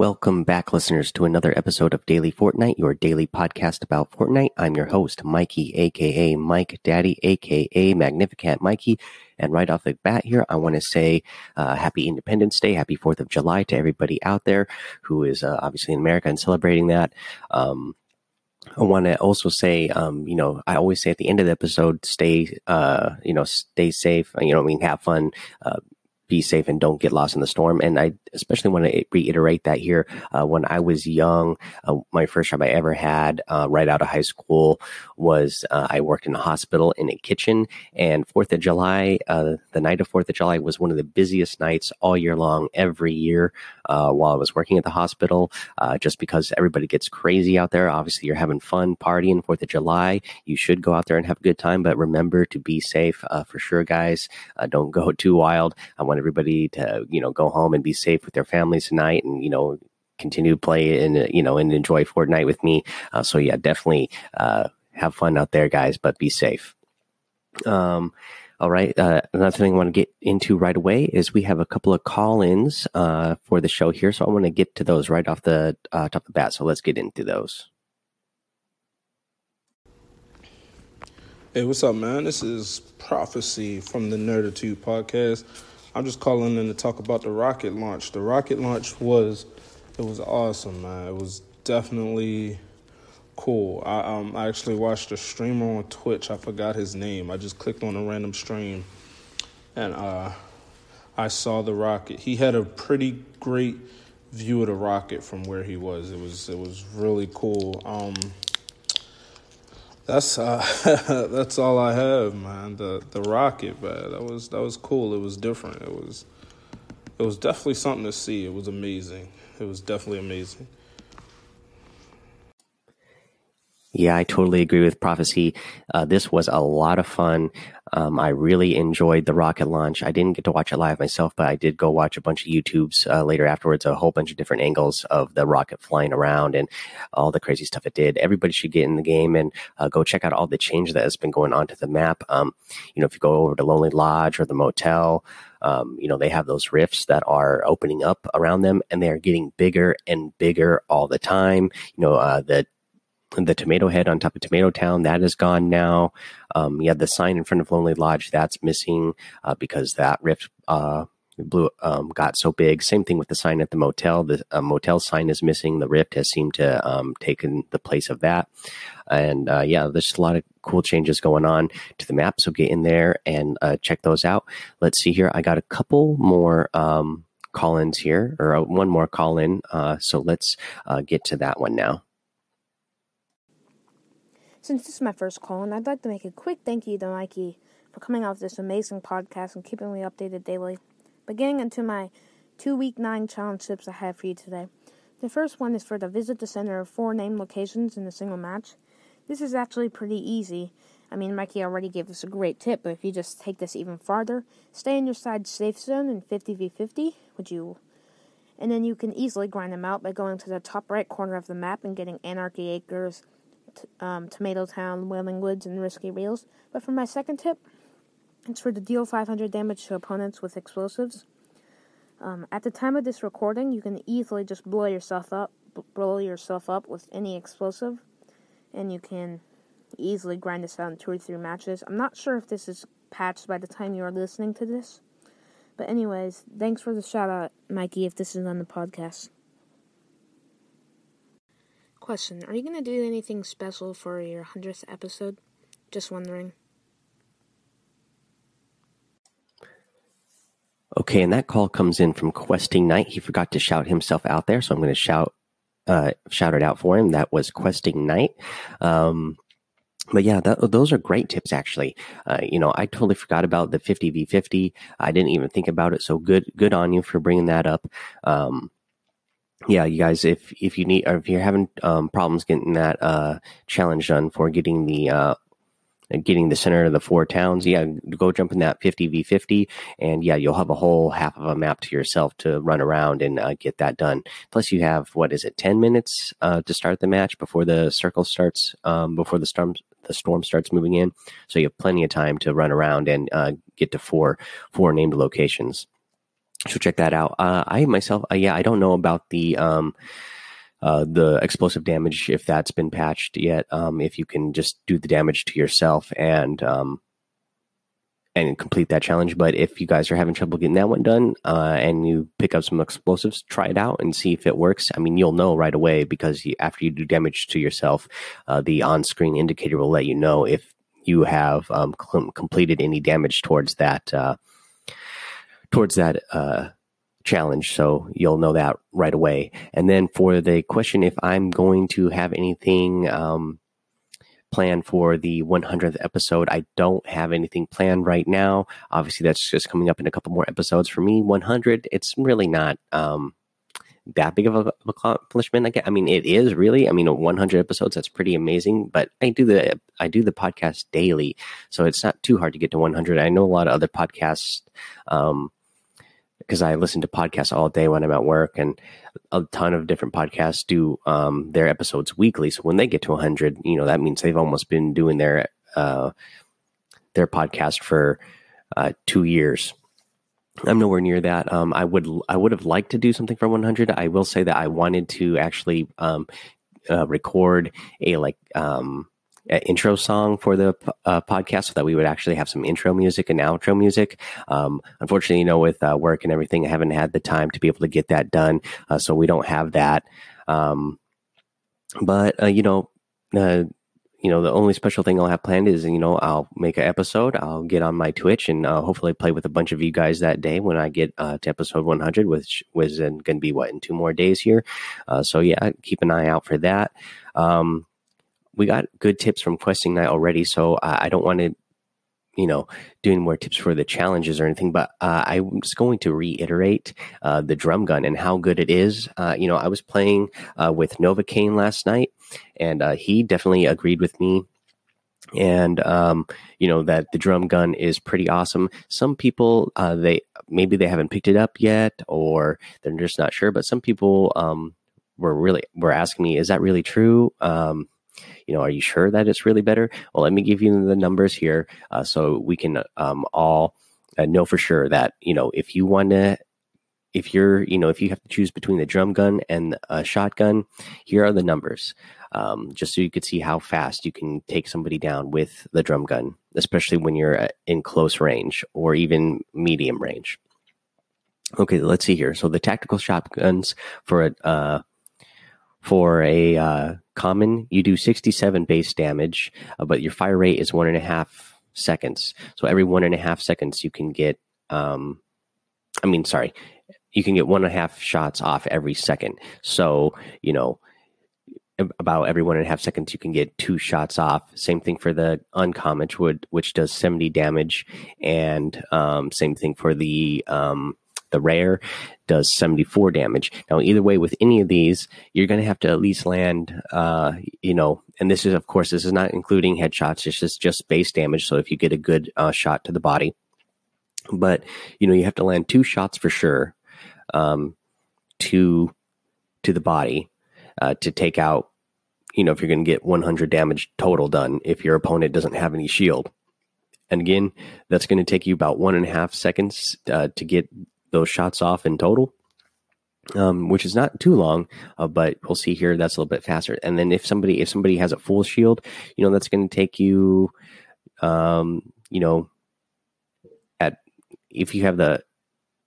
Welcome back, listeners, to another episode of Daily Fortnite, your daily podcast about Fortnite. I'm your host, Mikey, aka Mike Daddy, aka Magnificent Mikey. And right off the bat here, I want to say uh, Happy Independence Day, Happy Fourth of July to everybody out there who is uh, obviously in America and celebrating that. Um, I want to also say, um, you know, I always say at the end of the episode, stay, uh, you know, stay safe. You know, I mean, have fun. Uh, be safe and don't get lost in the storm. And I especially want to reiterate that here. Uh, when I was young, uh, my first job I ever had uh, right out of high school was uh, I worked in a hospital in a kitchen. And Fourth of July, uh, the night of Fourth of July was one of the busiest nights all year long, every year uh, while I was working at the hospital, just because everybody gets crazy out there. Obviously, you're having fun partying Fourth of July. You should go out there and have a good time, but remember to be safe for sure, guys. don't go too wild. I want everybody to you know go home and be safe with their families tonight, and you know continue to play and you know and enjoy Fortnite with me. Uh, so yeah, definitely uh, have fun out there, guys, but be safe. Um, all right. Uh, another thing I want to get into right away is we have a couple of call-ins uh, for the show here, so I want to get to those right off the uh, top of the bat. So let's get into those. Hey, what's up, man? This is Prophecy from the Nerditude podcast. I'm just calling in to talk about the rocket launch. The rocket launch was it was awesome, man. It was definitely cool. I um I actually watched a streamer on Twitch. I forgot his name. I just clicked on a random stream and uh I saw the rocket. He had a pretty great view of the rocket from where he was. It was it was really cool. Um that's uh, that's all I have, man. The the rocket, man. That was that was cool. It was different. It was it was definitely something to see. It was amazing. It was definitely amazing. Yeah, I totally agree with Prophecy. Uh, this was a lot of fun. Um, I really enjoyed the rocket launch. I didn't get to watch it live myself, but I did go watch a bunch of YouTubes uh, later afterwards, a whole bunch of different angles of the rocket flying around and all the crazy stuff it did. Everybody should get in the game and uh, go check out all the change that has been going on to the map. Um, you know, if you go over to Lonely Lodge or the motel, um, you know, they have those rifts that are opening up around them and they are getting bigger and bigger all the time. You know, uh, the the tomato head on top of Tomato Town that is gone now. Um, you have the sign in front of Lonely Lodge that's missing uh, because that rift uh, blew um, got so big. Same thing with the sign at the motel. The uh, motel sign is missing. The rift has seemed to um, taken the place of that. And uh, yeah, there's a lot of cool changes going on to the map. So get in there and uh, check those out. Let's see here. I got a couple more um, call-ins here, or uh, one more call-in. so let's get to that one now. Since this is my first call, and I'd like to make a quick thank you to Mikey for coming out with this amazing podcast and keeping me updated daily. But getting into my two week nine challenge tips I have for you today. The first one is for to visit the center of four named locations in a single match. This is actually pretty easy. I mean, Mikey already gave us a great tip, but if you just take this even farther, stay in your side safe zone in 50v50, would you? And then you can easily grind them out by going to the top right corner of the map and getting Anarchy Acres, um, Tomato Town, Wailing Woods, and Risky Reels. But for my second tip, it's for to deal 500 damage to opponents with explosives. Um, at the time of this recording, you can easily just blow yourself up, blow yourself up with any explosive, and you can easily grind this out in two or three matches. I'm not sure if this is patched by the time you are listening to this, but anyways, thanks for the shout out, Mikey. If this is on the podcast. Question Are you going to do anything special for your 100th episode? Just wondering. Okay, and that call comes in from Questing Knight. He forgot to shout himself out there, so I'm going to shout uh, shout it out for him. That was Questing Knight. Um, but yeah, that, those are great tips. Actually, uh, you know, I totally forgot about the 50 v 50. I didn't even think about it. So good, good on you for bringing that up. Um, yeah, you guys, if if you need, if you're having um, problems getting that uh, challenge done for getting the uh, getting the center of the four towns, yeah, go jump in that 50 v 50, and yeah, you'll have a whole half of a map to yourself to run around and uh, get that done. Plus, you have what is it, 10 minutes uh, to start the match before the circle starts, um, before the storm the storm starts moving in, so you have plenty of time to run around and uh, get to four four named locations. So check that out. Uh, I myself, uh, yeah, I don't know about the um, uh, the explosive damage if that's been patched yet. Um, if you can just do the damage to yourself and um, and complete that challenge. But if you guys are having trouble getting that one done uh, and you pick up some explosives, try it out and see if it works. I mean, you'll know right away because you, after you do damage to yourself, uh, the on screen indicator will let you know if you have um, cl- completed any damage towards that uh, towards that uh, challenge. So you'll know that right away. And then for the question, if I'm going to have anything um, planned for the 100th episode, I don't have anything planned right now. Obviously, that's just coming up in a couple more episodes for me. 100, it's really not. Um, that big of a accomplishment. I, I mean, it is really. I mean, 100 episodes. That's pretty amazing. But I do the I do the podcast daily, so it's not too hard to get to 100. I know a lot of other podcasts. Um, because I listen to podcasts all day when I'm at work, and a ton of different podcasts do um, their episodes weekly. So when they get to 100, you know that means they've almost been doing their uh, their podcast for uh, two years. I'm nowhere near that. Um, I would I would have liked to do something for 100. I will say that I wanted to actually um, uh, record a like um, intro song for the uh, podcast so that we would actually have some intro music and outro music. Um, unfortunately, you know, with uh, work and everything, I haven't had the time to be able to get that done. Uh, so we don't have that. Um, but, uh, you know, uh, you know, the only special thing I'll have planned is, you know, I'll make an episode. I'll get on my Twitch and uh, hopefully play with a bunch of you guys that day when I get uh, to episode 100, which was going to be what in two more days here. Uh, so yeah, keep an eye out for that. Um, we got good tips from Questing Knight already, so I don't want to, you know, do any more tips for the challenges or anything. But uh, I'm just going to reiterate uh, the drum gun and how good it is. Uh, you know, I was playing uh, with Novocaine last night, and uh, he definitely agreed with me and um, you know that the drum gun is pretty awesome. Some people uh, they maybe they haven't picked it up yet, or they're just not sure. But some people um, were really were asking me, "Is that really true?" Um, you know, are you sure that it's really better? Well, let me give you the numbers here uh, so we can um, all uh, know for sure that, you know, if you want to, if you're, you know, if you have to choose between the drum gun and a shotgun, here are the numbers. Um, just so you could see how fast you can take somebody down with the drum gun, especially when you're uh, in close range or even medium range. Okay, let's see here. So the tactical shotguns for a uh, for a uh, common, you do 67 base damage, uh, but your fire rate is one and a half seconds. So every one and a half seconds, you can get, um, I mean, sorry, you can get one and a half shots off every second. So, you know, about every one and a half seconds, you can get two shots off. Same thing for the uncommon, which, which does 70 damage. And um, same thing for the um, the rare does 74 damage. Now, either way, with any of these, you're going to have to at least land, uh, you know, and this is, of course, this is not including headshots. It's just, just base damage. So if you get a good uh, shot to the body, but, you know, you have to land two shots for sure um, to, to the body uh, to take out, you know, if you're going to get 100 damage total done if your opponent doesn't have any shield. And again, that's going to take you about one and a half seconds uh, to get those shots off in total. Um, which is not too long, uh, but we'll see here that's a little bit faster. And then if somebody if somebody has a full shield, you know that's going to take you, um, you know, at if you have the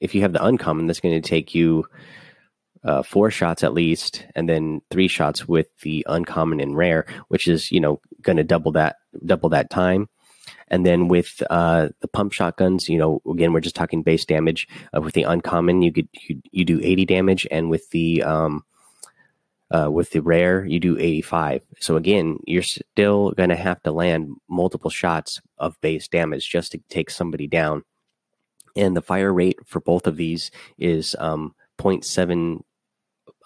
if you have the uncommon, that's going to take you uh, four shots at least, and then three shots with the uncommon and rare, which is you know going to double that double that time. And then with uh, the pump shotguns, you know, again, we're just talking base damage. Uh, with the uncommon, you get you, you do 80 damage, and with the um, uh, with the rare, you do 85. So again, you're still going to have to land multiple shots of base damage just to take somebody down. And the fire rate for both of these is um, 0.7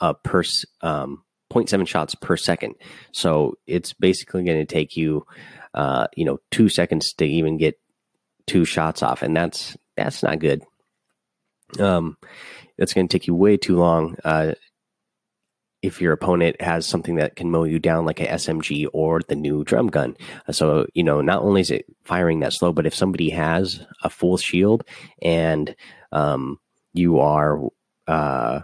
uh, per um, 0.7 shots per second. So it's basically going to take you uh, you know, two seconds to even get two shots off, and that's that's not good. Um, that's going to take you way too long. Uh, if your opponent has something that can mow you down like a SMG or the new drum gun. So, you know, not only is it firing that slow, but if somebody has a full shield and um, you are uh,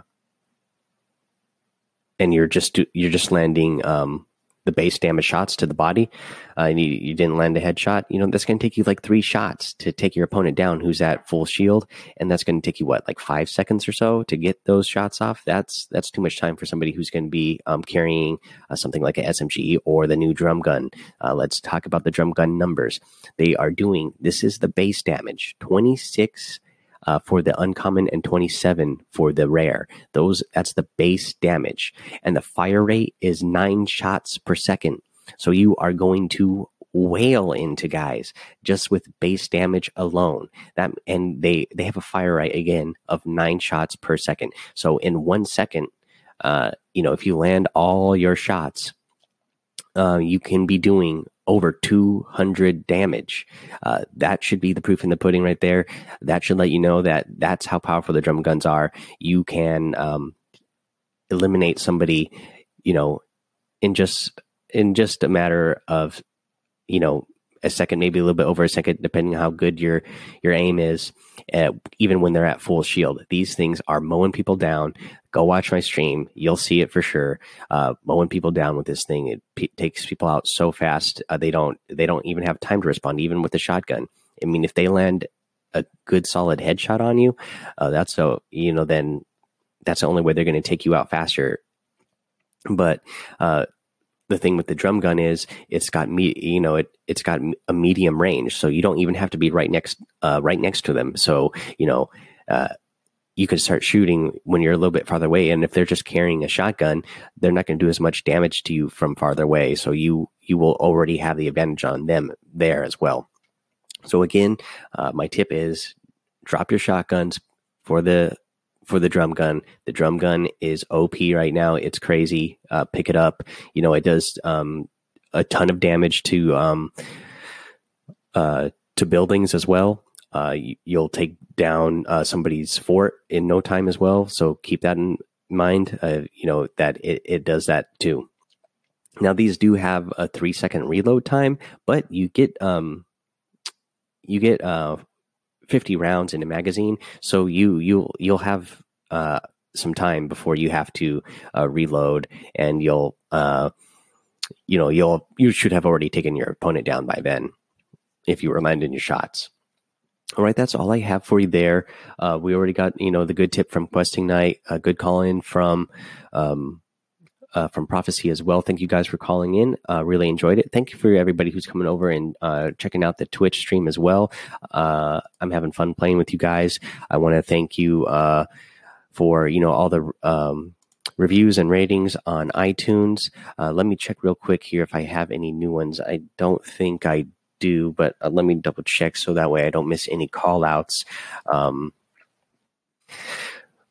and you're just you're just landing um, the base damage shots to the body, uh, and you, you, didn't land a headshot, you know, that's going to take you like three shots to take your opponent down who's at full shield. And that's going to take you what, like five seconds or so to get those shots off. That's, that's too much time for somebody who's going to be um, carrying uh, something like an SMG or the new drum gun. Uh, let's talk about the drum gun numbers. They are doing, this is the base damage 26 uh, for the uncommon and 27 for the rare. Those that's the base damage, and the fire rate is nine shots per second. So you are going to wail into guys just with base damage alone. That and they they have a fire rate again of nine shots per second. So in one second, uh, you know, if you land all your shots, uh, you can be doing over 200 damage. Uh, that should be the proof in the pudding right there. That should let you know that that's how powerful the drum guns are. You can um, eliminate somebody, you know, in just in just a matter of, you know, a second, maybe a little bit over a second, depending on how good your your aim is. Uh, even when they're at full shield, these things are mowing people down. Go watch my stream; you'll see it for sure. Uh, mowing people down with this thing, it p- takes people out so fast. Uh, they don't they don't even have time to respond, even with the shotgun. I mean, if they land a good solid headshot on you, uh, that's so you know then that's the only way they're going to take you out faster. But uh, the thing with the drum gun is it's got me you know it it's got a medium range so you don't even have to be right next uh, right next to them so you know uh, you can start shooting when you're a little bit farther away and if they're just carrying a shotgun they're not going to do as much damage to you from farther away so you you will already have the advantage on them there as well so again uh, my tip is drop your shotguns for the for the drum gun. The drum gun is OP right now. It's crazy. Uh, pick it up. You know, it does um, a ton of damage to um, uh, to buildings as well. Uh, you'll take down uh, somebody's fort in no time as well. So keep that in mind. Uh, you know that it, it does that too. Now these do have a three second reload time, but you get um, you get uh, 50 rounds in a magazine so you you'll you'll have uh, some time before you have to uh, reload and you'll uh, you know you'll you should have already taken your opponent down by then if you were landing your shots all right that's all i have for you there uh, we already got you know the good tip from Questing Knight a good call in from um, uh, from Prophecy as well. Thank you guys for calling in. Uh, really enjoyed it. Thank you for everybody who's coming over and uh, checking out the Twitch stream as well. Uh, I'm having fun playing with you guys. I want to thank you uh, for you know all the um, reviews and ratings on iTunes. Let me check real quick here if I have any new ones. I don't think I do, but let me double check so that way I don't miss any call outs. Um,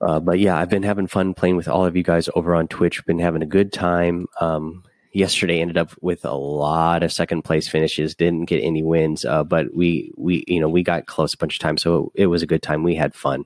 uh, but yeah, I've been having fun playing with all of you guys over on Twitch. Been having a good time. Um, yesterday ended up with a lot of second place finishes didn't get any wins uh, but we we you know we got close a bunch of times so it, it was a good time we had fun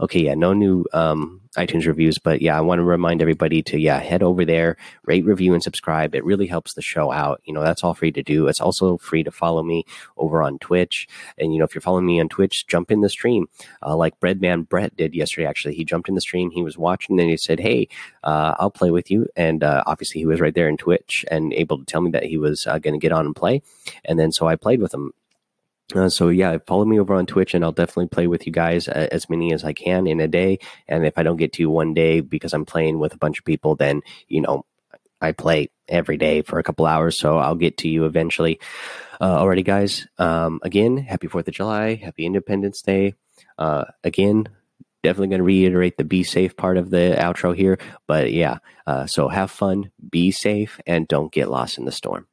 okay yeah no new um, iTunes reviews. But yeah, I want to remind everybody to yeah head over there, rate, review, and subscribe. It really helps the show out. You know that's all free to do. It's also free to follow me over on Twitch. And you know if you're following me on Twitch, jump in the stream uh, like Breadman Brett did yesterday. Actually, he jumped in the stream. He was watching and he said, "Hey, uh, I'll play with you." And uh, obviously, he was right there in Twitch and able to tell me that he was uh, going to get on and play. And then so I played with him uh, so yeah, follow me over on Twitch, and I'll definitely play with you guys uh, as many as I can in a day. And if I don't get to you one day because I'm playing with a bunch of people, then you know I play every day for a couple hours, so I'll get to you eventually. Uh, alrighty, guys. Um, again, happy Fourth of July, happy Independence Day. Uh, again, definitely going to reiterate the be safe part of the outro here, but yeah. Uh, so have fun, be safe, and don't get lost in the storm.